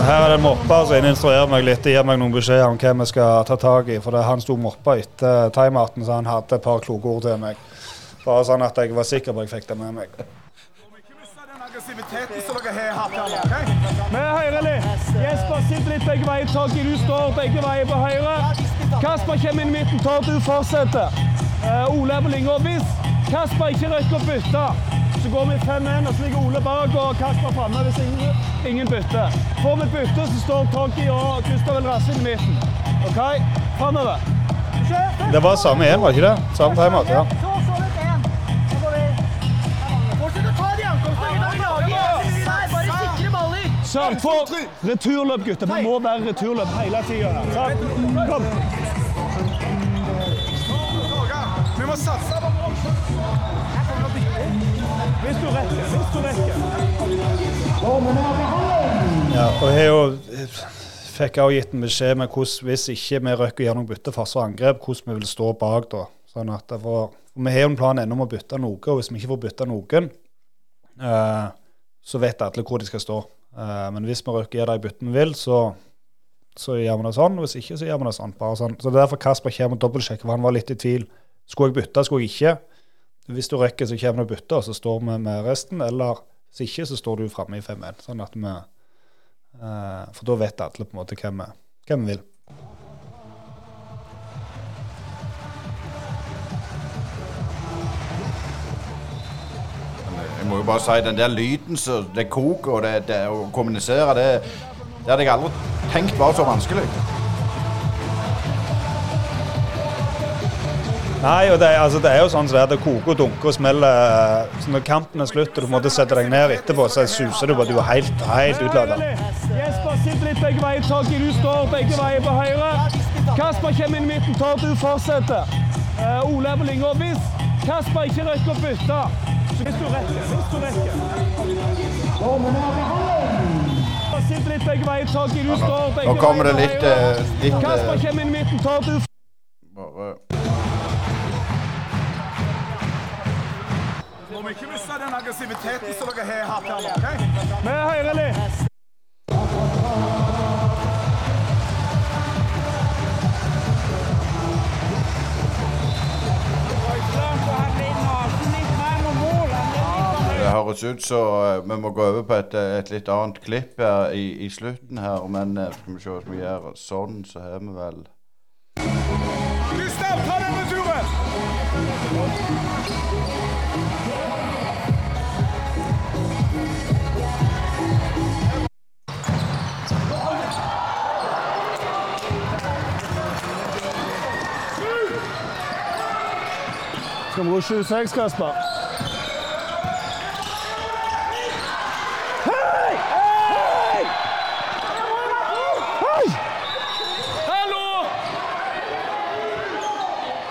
Her er det en mopper som instruerer meg litt. Gir meg noen beskjeder om hva vi skal ta tak i. For det, han sto og moppa etter timeouten, så han hadde et par kloke ord til meg. Bare sånn at jeg var sikker på at jeg fikk det med meg. Aggressiviteten som dere har hatt her ok? Vi hører litt. Jesper sitter litt begge veier. Torgeir, du står begge veier på høyre. Kasper kommer inn i midten. Tor, du fortsetter. Uh, Ole er på linja. Hvis Kasper ikke rekker å bytte, så går vi 5-1, og så ligger Ole bak og Kasper framme hvis ingen, ingen bytter. Får vi bytte, så står Toggy og Gustav El Rasse i midten. OK? Framover. Det var samme én, var ikke det? Samme timeout, ja. Sørg for returløp, gutter. Vi må være returløp hele tida. Kom. Vi må satse på. Hvis du rekker. Hvis du rekker. Er ja og jeg jo fikk jeg også gitt en beskjed med hvordan, hvis ikke vi røkker gjennom bytte, og angrep, hvordan vi vil stå bak da. Sånn at for Vi har jo en plan ennå om å bytte noe, og hvis vi ikke får bytte noen, eh, så vet alle hvor de skal stå. Eh, men hvis vi røkker gjennom byttene vi vil, så, så gjør vi det sånn. Hvis ikke, så gjør vi det sånn. bare sånn. Så det er derfor Kasper kommer og dobbeltsjekker, for han var litt i tvil. Skulle jeg bytte, skulle jeg ikke? Hvis du rekker, så kommer du og bytter, og så står vi med resten. Eller hvis ikke, så står du framme i 5-1. Sånn at vi eh, For da vet alle på en måte hvem vi, hvem vi vil. Jeg må jo bare si, den der lyden som det koker og det, det å kommunisere, det, det hadde jeg aldri tenkt var så vanskelig. Nei, og det, altså, det er jo sånn som det er. Det koker og dunker og smeller. eh, Så når kampen er slutt og du måtte sette deg ned etterpå, så suser du bare. Du er helt, helt utlada. Jesper sitter litt begge veier. Torgeir, du står begge veier på høyre. Kasper kommer inn i midten. Tord, du fortsetter. Uh, Ole er på linja. Hvis Kasper ikke rekker å bytte. Så hvis du rekker, hvis du rekker. Bare Sitt litt begge veier, Toggy. Du står begge Nå kommer det veier litt, på høyre. eh, litt Kasper kommer inn i midten. Tar du bare Må ikke miste den aggressiviteten som dere har hatt her Okay? OK? hører litt. Det høres ut så eh, vi må gå over på et, eh, et litt annet klipp her i, i slutten her. Men eh, skal vi se hvis vi gjør sånn, så har vi vel Gustav, ta den returen! Skal vi gå 26, Kasper? Hei! Hei! Hei! Hallo!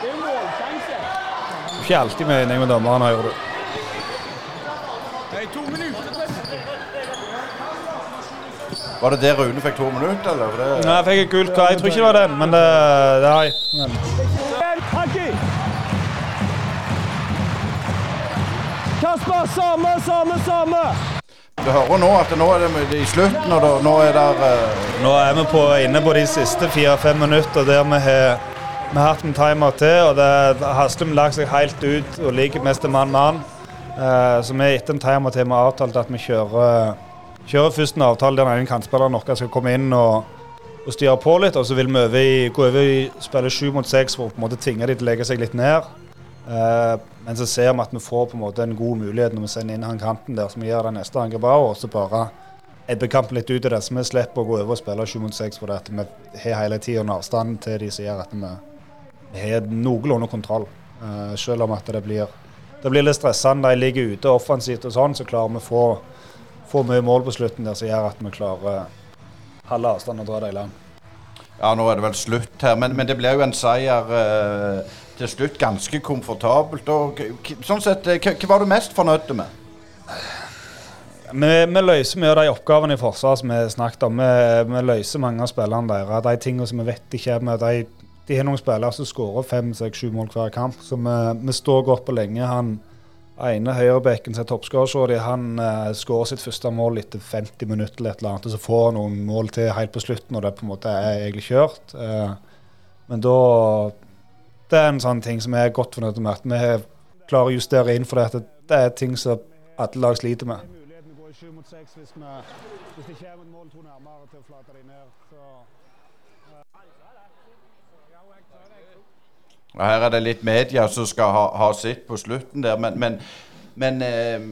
Det er målsjanse. Ikke alltid mening med dommeren, hører du. Det. Var det der Rune fikk to minutter, eller? Det, Nei, jeg fikk et gult kort. Jeg tror ikke det var den, men det, det har jeg. Samme, samme, samme! du hører nå at nå er det i slutten, og da, nå er det uh... Nå er vi på, inne på de siste fire-fem minutter der vi har, vi har hatt en timer til. og det Haslum lagt seg helt ut og ligger mest til mann-mann. Eh, så vi etter en timer til vi har avtalt at vi kjører, kjører først en avtale der den ene kantspilleren vår skal komme inn og, og styre på litt. Og så vil vi gå over i spille sju mot seks for å på en måte tvinge de til å legge seg litt ned. Eh, men så ser vi at vi får på en måte en god mulighet når vi sender inn han kanten der, vi gjør det neste angrepet òg. Og så bare ebber kampen litt ut i det, så vi slipper å gå over og spille 7 mot 6 fordi at vi har hele tida en avstand til de som gjør at vi, vi har noenlunde kontroll. Uh, selv om at det blir, det blir litt stressende. De ligger ute offensivt og sånn, så klarer vi å få, få mye mål på slutten der som gjør at vi klarer halve avstanden og dra det i land. Ja, nå er det vel slutt her, men, men det blir jo en seier eh, til slutt ganske komfortabelt. Og, sånn sett, eh, hva var du mest fornøyd med? Vi, vi løser mye av de oppgavene i forsvaret som vi snakket om. Vi, vi løser mange av spillerne deres. De tingene som vi vet de kommer de, de har noen spillere som skårer fem, seks, sju mål hver kamp. Så vi, vi står godt på lenge. Han ene høyrebekken som er toppskårer, han uh, skårer sitt første mål etter 50 minutter eller et eller annet. Og så får han noen mål til helt på slutten, og det på en måte er egentlig kjørt. Uh, men da Det er en sånn ting som jeg er godt fornøyd med. At vi klarer å justere inn for det. At det er ting som alle lag sliter med. Her er det litt media som skal ha, ha sitt på slutten der, men, men, men eh,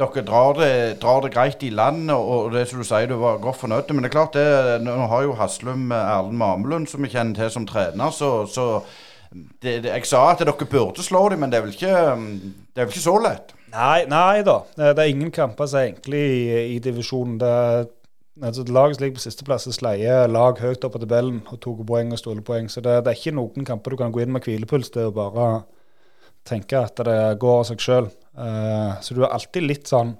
dere drar det, drar det greit i land, og det som du sier, du var godt fornøyd. Men det er klart, det, nå har jo Haslum eh, Erlend Mamelund, som vi kjenner til som trener, så, så det, det, Jeg sa at dere burde slå dem, men det er vel ikke, det er vel ikke så lett? Nei, nei da. Det, er ingen kamper som er enkle i, i divisjonen. Altså, laget som ligger på sisteplass, sleier lag høyt opp på tabellen og tok poeng og stolepoeng. Så det, det er ikke noen kamper du kan gå inn med hvilepuls. Det er å bare tenke at det går av seg sjøl. så du er alltid litt sånn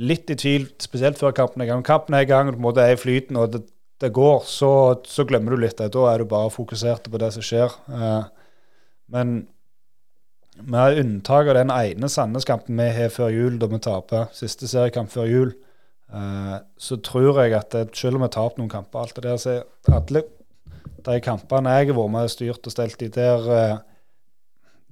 litt i tvil, spesielt før kampen er i gang. Kampen er i gang og du på en måte er i flyten og det, det går, så, så glemmer du litt det. Da er du bare fokusert på det som skjer. Eh, men med unntak av den ene Sandnes-kampen vi har før jul, da vi taper siste seriekamp før jul, eh, så tror jeg at selv om vi taper noen kamper alt det der, så alle de kampene jeg har vært med og styrt og stelt i, der, eh,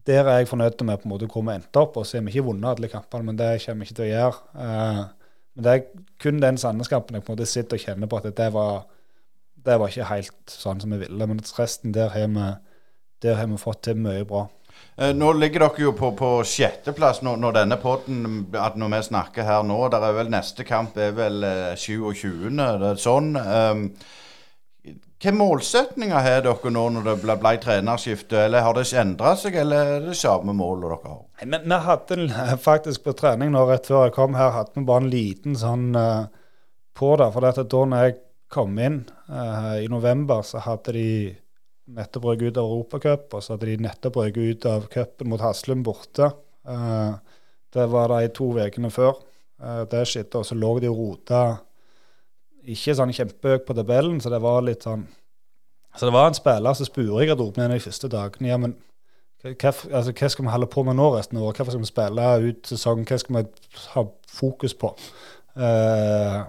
der er jeg fornøyd med på en måte hvor vi endte opp. Og så har vi ikke vunnet alle kampene, men det kommer vi ikke til å gjøre. Men det er kun den Sandnes-kampen jeg på en måte sitter og kjenner på at det var, det var ikke helt sånn som vi ville. Men resten der har vi, der har vi fått til mye bra. Eh, Nå ligger dere jo på, på sjetteplass når, når denne podden at Når vi snakker her nå. Der er vel Neste kamp er vel eh, 27. Det er sånn. Um, hvilke målsetninger har dere nå når det ble, ble trenerskifte? Eller har det endra seg, eller er det samme målet dere har? Men vi hadde faktisk på trening nå rett før jeg kom her, hadde vi bare en liten sånn uh, på det. For da når jeg kom inn eh, i november, så hadde de nettopp røket ut av Europacup, og så hadde de nettopp røket ut av cupen mot Haslum borte. Eh, det var de to ukene før. Eh, det skjedde, og så lå de og rota ikke sånn kjempehøyt på tabellen, så det var litt sånn Så det var en spiller som spurte i garderoben en av de første dagene. ja, men hva, altså, hva skal vi holde på med nå resten av året? Hvorfor skal vi spille ut sesongen? Hva skal vi ha fokus på? Eh,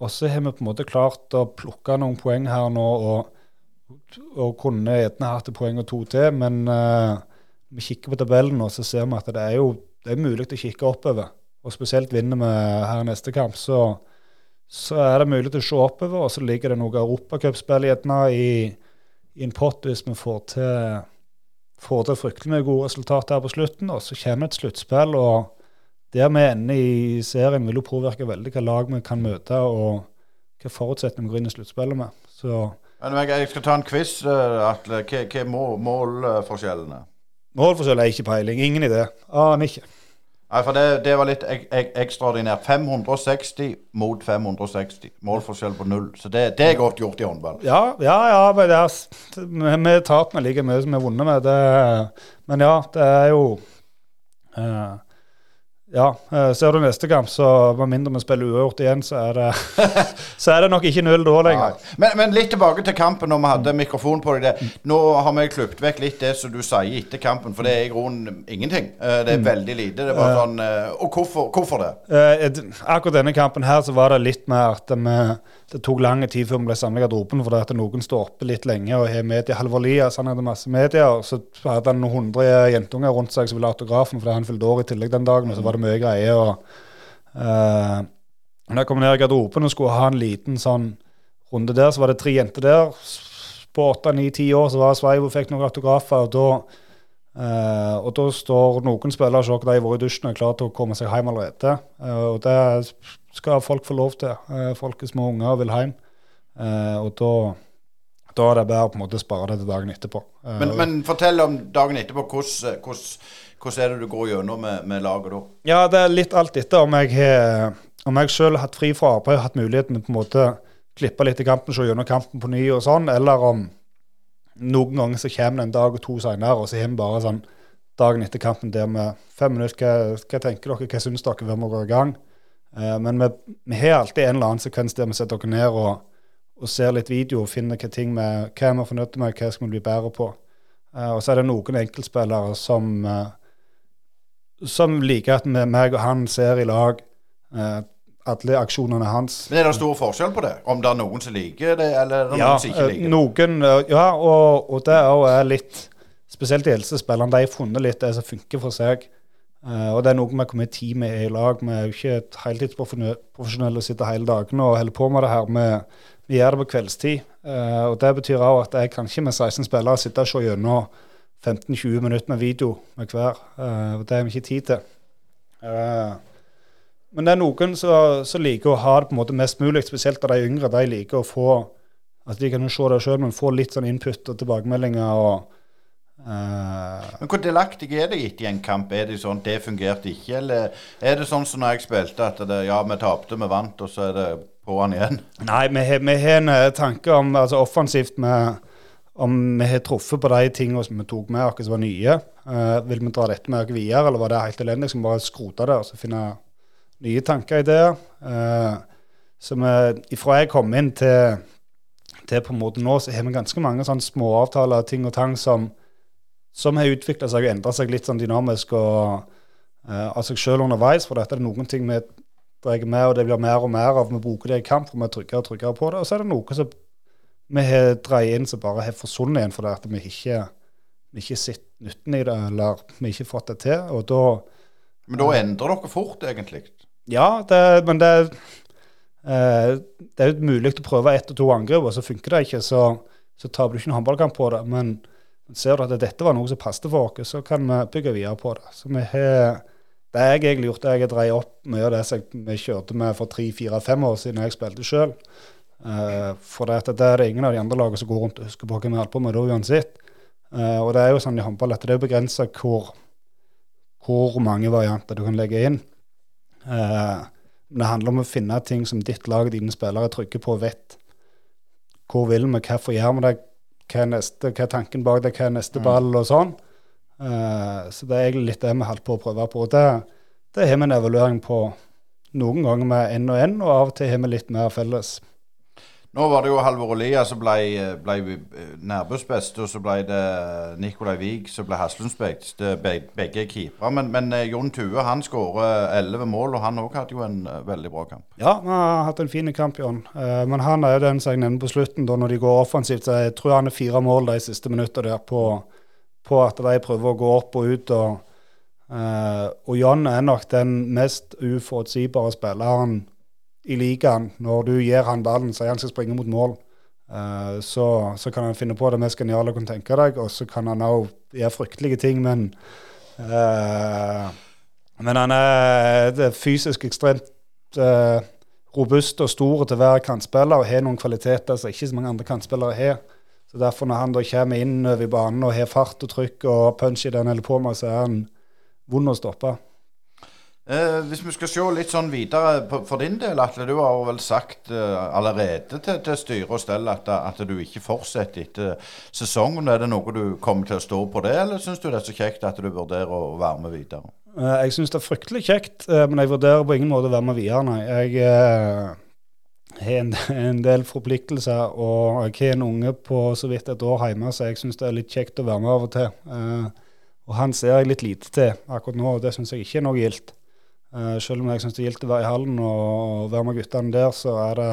og så har vi på en måte klart å plukke noen poeng her nå, og, og kunne gjerne hatt et poeng og to til, men uh, vi kikker på tabellen og så ser vi at det er jo det er mulig å kikke oppover. Og spesielt vinner vi her neste kamp, så, så er det mulig å se oppover. Og så ligger det noe europacupspill gjerne i, i en pott hvis vi får til får til fryktelig mye gode resultater her på slutten. Og så kommer et sluttspill, og der vi ender i serien, vil jo påvirke veldig hva lag vi kan møte, og hva forutsetninger vi går inn i sluttspillet med. Så Men jeg, skal ta en quiz, eh, Atle. Hva hva er mål, målforskjellene? målforskjell er ikke peiling. Ingen idé. Aner ikke. Nei, for det, det var litt ek, ek, ekstraordinært. 560 mot 560. Målforskjell på null. Så det, det er godt gjort i håndball. Ja, ja, ja men det er, vi, vi taper like mye som vi har vunnet med. Det, men ja, det er jo eh, Ja, eh, ser du neste kamp, så med mindre vi spiller uavgjort igjen, så er det, så er det nok ikke null da lenger. Men, men litt tilbake til kampen når vi hadde mikrofon på deg. der. Nå har vi klippet vekk litt det som du sier etter kampen, for det er i grunnen ingenting. Eh, Det er veldig lite. Det er bare sånn eh, Og hvorfor, hvorfor det? Eh, akkurat denne kampen her så var det litt mer at vi, det tok lang tid før vi ble samlet i garderoben, fordi at noen står oppe litt lenge og har mediehalvorier. Så han hadde masse media, og så hadde han noen hundre jentunger rundt seg som ville ha autografen fordi han fylte år i tillegg den dagen, og så var det mye greier. og uh, når jeg kom ned i garderoben og skulle ha en liten sånn runde der, så var det tre jenter der. På åtte, ni, ti år så var Sveivo og fikk noen autografer. og da uh, og da står noen spillere og ser at de har vært i dusjen og er klare til å komme seg hjem allerede. Uh, og det skal folk få lov til. Uh, folk er små unger og vil hjem. Eh, og da, da er det bare på en måte å spare det til dagen etterpå. Eh, Men, men fortell om dagen etterpå. Hvordan, hvordan, hvordan er det du går gjennom med, med laget da? Ja, det er litt alt etter om jeg har om jeg selv har hatt fri fra arbeid og hatt muligheten til på en måte klippe litt i kampen, se gjennom kampen på ny og sånn, eller om noen ganger så kommer det en dag og to senere, og så har vi bare sånn dagen etter kampen der med fem minutter hva, hva tenker dere, hva syns dere, hvem må gå i gang? Eh, men vi, vi har alltid en eller annen sekvens der vi setter dere ned og, og ser litt video og finner hva ting vi, hva er vi fornøyd med, hva skal vi bli bedre på. Eh, og så er det noen enkeltspillere som eh, som liker at meg og han ser i lag alle aksjonene hans. Men Er det stor forskjell på det? Om det er noen som liker det, eller er det Ja, noen som ikke liker det? noen, ja og, og det er litt Spesielt de eldste spillerne. De har funnet litt det som funker for seg. Eh, og det er noe vi kommer i tid med i lag. Vi er jo ikke et heltidsprofesjonelle og sitter hele dagen og holder på med det her. Vi, vi gjør det på kveldstid. Uh, og det betyr også at jeg kan ikke med 16 spillere sitte og se gjennom 15-20 minutter med video med hver. Uh, og det har vi ikke tid til. Men det er noen som liker å ha det på en måte mest mulig, spesielt av de yngre. De liker å få at de kan jo se det sjøl, men få litt sånn input og tilbakemeldinger. og Men hvor delaktig er det etter en kamp? Er det sånn det fungerte ikke, eller er det sånn som når jeg spilte, at det, ja, vi tapte, vi vant, og så er det på'n igjen? Nei, vi har, en eh, tanke om altså offensivt med, om vi har truffet på de tingene som vi tok med oss som var nye. Uh, vil vi dra dette med oss videre, eller var det helt elendig? Skal vi bare skrote det og så finne nye tanker i det? Uh, så vi, ifra jeg kom inn til, til på en måte nå, så har vi ganske mange sånne småavtaler, ting og tang som, som har utvikla seg og endra seg litt sånn dynamisk og uh, av seg sjøl underveis. For dette er det noen ting vi drar med, og det blir mer og mer av. Vi bruker det i kamp, og vi er tryggere og tryggere på det. Og så er det noe som vi har dreid inn som bare har forsvunnet igjen fordi at vi ikke vi ikke sett nytten i det, eller vi ikke fått det til. Og da Men da endrer dere fort, egentlig. Ja, det, men det, Uh, det er jo mulig å prøve ett og to angrep, og så funker det ikke, så, så taper du ikke en håndballkamp på det. Men ser du at dette var noe som passet for oss, så kan vi bygge videre på det. Så vi har det jeg egentlig gjorde, jeg har opp mye av det som vi kjørte med for tre, fire, fem år siden jeg spilte sjøl. Uh, for det, det er det ingen av de andre lagene som går rundt og husker på hva vi holdt på med da uansett. Eh, og det er jo sånn i håndball at det er begrensa hvor, hvor mange varianter du kan legge inn. Eh, men det handler om å finne ting som ditt lag dine spillere er trygge på og vet. Hvor vil vi, hvorfor gjør vi det, hva er, neste, hva er tanken bak det, hva er neste ball og sånn. Uh, så det er egentlig litt det vi holdt på å prøve på. Det, det har vi en evaluering på noen ganger med én og én, og av og til har vi litt mer felles. Nå var det jo Halvor Olia som ble, ble Nærbøs best, og så ble det Nikolai Wiig som ble Haslunds best. Begge er keepere. Men, men eh, Jon Tue han skårer elleve mål, og han òg hadde jo en eh, veldig bra kamp. Ja, vi har hatt en fin kamp, Jon. Eh, men han er den som jeg nevner på slutten, da når de går offensivt. Så jeg tror han er fire mål de siste minuttene der på, på at de prøver å gå opp og ut. Og, eh, og Jon er nok den mest uforutsigbare spilleren i ligaen. Når du gir han ballen, sier han skal springe mot mål, eh, så, så kan han finne på det mest geniale du kan tenke deg, og så kan han òg gjøre fryktelige ting, men uh, Men han er er fysisk ekstremt uh, robust og stor til hver kantspiller og har noen kvaliteter som ikke så mange andre kantspillere har. Så derfor når han da kommer inn over banen og har fart og trykk og punch i den eller på med, så er han vond å stoppe. Eh, hvis vi skal se litt sånn videre på, for din del, Atle. Du har vel sagt eh, allerede til, til styre og stell at, at du ikke fortsetter etter sesongen. Er det noe du kommer til å stå på det, eller syns du det er så kjekt at du vurderer å være med videre? Eh, Jeg syns det er fryktelig kjekt, eh, men jeg vurderer på ingen måte å være med videre, nei. Jeg eh, har en, en del forpliktelser, og jeg har en unge på så vidt et år hjemme, så jeg syns det er litt kjekt å være med av og til. Eh, og han ser jeg litt lite til akkurat nå, og det syns jeg ikke er noe gildt. Eh, selv om jeg syns det er gildt å være i hallen og være med guttene der, så er det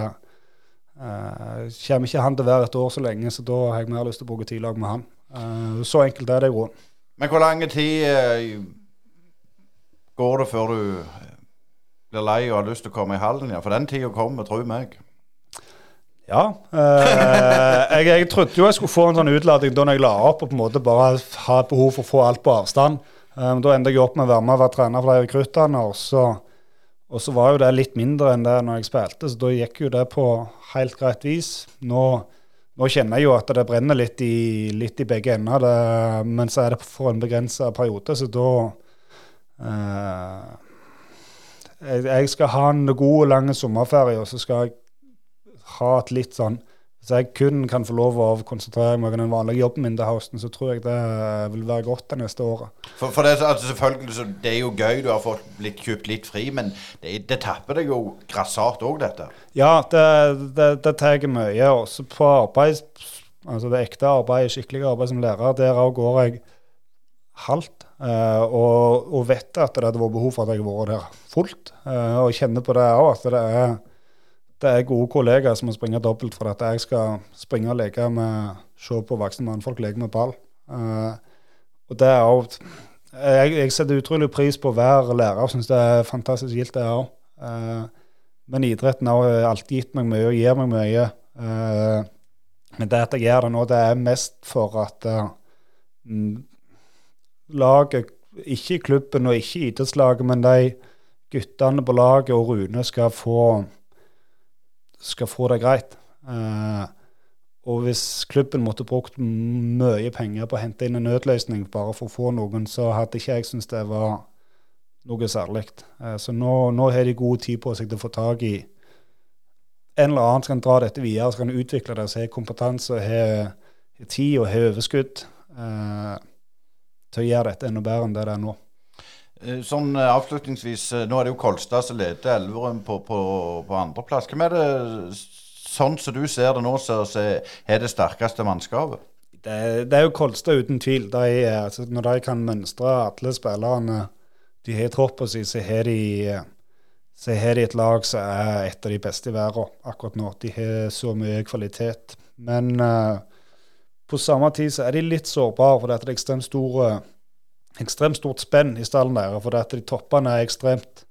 Uh, Kommer ikke han til å være et år så lenge, så da har jeg mer lyst til å bruke tid lag med han. Uh, så enkelt er det i grunnen. Men hvor lang tid uh, går det før du blir lei og har lyst til å komme i hallen Ja? For den tida kommer, tro meg. Ja. Jeg, jeg trodde jo jeg skulle få en sånn utlading da jeg la opp og på en måte bare ha behov for å få alt på avstand. Men da endte jeg opp med å være med og være trener for de rekruttene. Og så, og så var jo det litt mindre enn det når jeg spilte, så da gikk jo det på helt greit vis. Nå, nå kjenner jeg jo at det brenner litt i, litt i begge ender, det, men så er det for en begrensa periode, så da uh, jeg, skal ha en god lang sommerferie, og så skal jeg ha et litt sånn Hvis jeg kun kan få lov å konsentrere meg om den vanlige jobben min til høsten, så tror jeg det vil være godt det neste året. For, for det, altså, selvfølgelig, så det er jo gøy, du har fått litt, kjøpt litt fri, men det, det tapper deg jo grassat òg, dette. Ja, det, det, det tar mye. Også på arbeid, altså det ekte arbeidet, skikkelig arbeid som lærer, der òg går jeg halvt. Uh, og, og vet at det hadde vært behov for at jeg har vært der fullt. Uh, og kjenner på det òg, at det er, det er gode kollegaer som må springe dobbelt for at jeg skal springe og leke med Se på voksne mannfolk leke med ball. Uh, og det er òg jeg, jeg setter utrolig pris på hver lærer og syns det er fantastisk gildt, det òg. Men idretten har alltid gitt meg mye og gir meg mye. Uh, men det at jeg gjør det nå, det er mest for at eh, mm, laget, ikke klubben og ikke idrettslaget, men de guttene på laget og Rune skal få skal få det greit. Eh, og hvis klubben måtte brukt mye penger på å hente inn en nødløsning bare for å få noen, så hadde ikke jeg syntes det var noe særlig. Eh, så nå, nå har de god tid på seg til å få tak i en eller annen som kan dra dette videre, som kan utvikle det, så har kompetanse, har tid og har overskudd eh, til å gjøre dette enda bedre enn det det er nå. Eh, Sånn eh, avslutningsvis, eh, nå er det jo Kolstad som leder Elverum på, på, på andreplass. Hvem er det, sånn som du ser det nå, som er det sterkeste mannskapet? Det, det er jo Kolstad uten tvil. De, altså, når de kan mønstre alle spillerne de har i troppen sin, så har de så har de et lag som er et av de beste i verden akkurat nå. De har så mye kvalitet. Men uh, på samme tid så er de litt sårbare, for det er ekstremt store ekstremt stort spenn i stallen deres. For at de toppene er ekstremt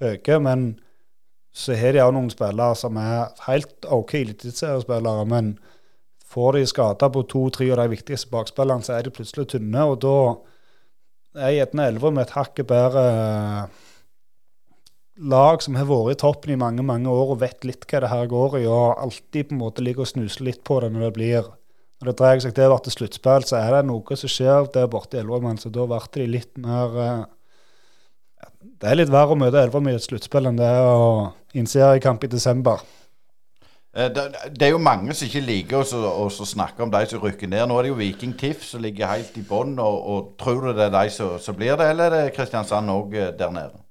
høye, men så har de òg noen spillere som er helt OK eliteseriespillere, men får de skader på to-tre av de viktigste bakspillerne, så er de plutselig tynne, og da er gjerne Elverum et hakket bedre eh, lag som har vært i toppen i mange mange år og vet litt hva det her går i, og alltid på en måte ligger og snuser litt på det når det blir når det dreier seg til å bli sluttspill, så er det noe som skjer der borte i Elverum. Så da ble de litt mer eh, Det er litt verre å møte Elverum i et sluttspill enn det er å i kamp i desember. Eh, Det, det er jo mange som ikke liker å snakke om de som rykker ned. Nå er det jo Viking TIFF som ligger helt i bånn. Og, og tror du det er de som som blir det, eller er det Kristiansand òg der nede?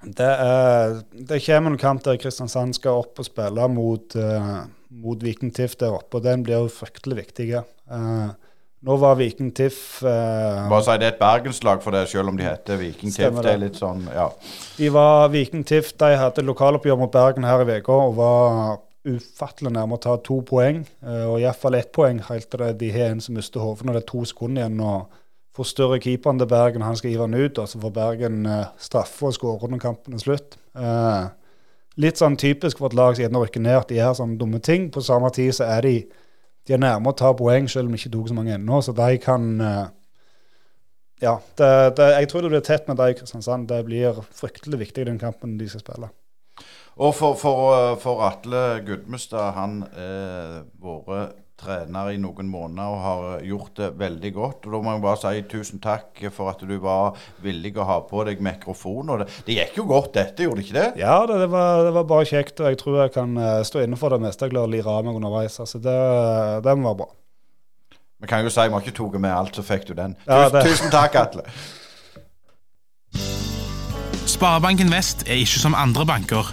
Det, er, det kommer en kamp der Kristiansand skal opp og spille mot, uh, mot Viking TIFF der oppe, og den blir jo fryktelig viktig. Uh, nå var Viking TIFF eh, Bare si det er et bergenslag for det, selv om de heter Viking TIFF. Det er litt sånn, ja. De var Viking TIFF, de hadde lokaloppgjør mot Bergen her i uka og var ufattelig nærme å ta to poeng. eh, og iallfall ett poeng helt til det de har en som mister hodet når det er to sekunder igjen. og forstørre keeperen til Bergen, han skal hive den ut, og så får Bergen eh, straffe og skåre når kampen er slutt. Eh, litt sånn typisk for et lag som gjerne rykker ned, at de gjør sånne dumme ting. På samme tid så er de de er nærme å ta poeng, selv om de ikke tok så mange ennå. Så de kan eh, Ja, det, det, jeg tror det blir tett med de i Kristiansand. Det blir fryktelig viktig i den kampen de skal spille. Og for, for, eh, for Atle Gudmestad, han har vært trener i noen måneder og har gjort det veldig godt. Og Da må jeg bare si tusen takk for at du var villig å ha på deg mikrofon. Og det, det gikk jo godt dette, gjorde det ikke det? Ja, det, det, var, det var bare kjekt, og jeg tror jeg kan eh, stå inne for det meste. Jeg klarer å lire av meg underveis. Altså, det, det må være bra. Vi kan jo si vi har ikke tatt med alt, så fikk du den. Ja, det- tusen takk, Atle. Sparebanken Vest er ikke som andre banker.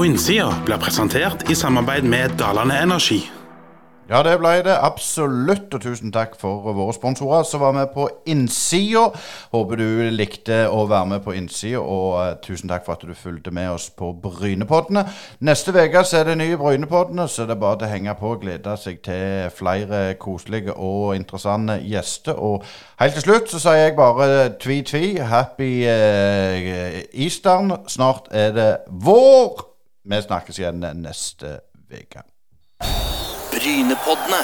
På innsida blir presentert i samarbeid med Dalane Energi. Ja, det ble det absolutt, og tusen takk for våre sponsorer som var med på innsida. Håper du likte å være med på innsida, og eh, tusen takk for at du fulgte med oss på Brynepoddene. Neste uke er det nye Brynepoddene, så det er bare til å henge på og glede seg til flere koselige og interessante gjester. Og helt til slutt så sier jeg bare tvi-tvi, happy eh, Eastern. Snart er det vår. Vi snakkes igjen neste uke. Brynepoddene.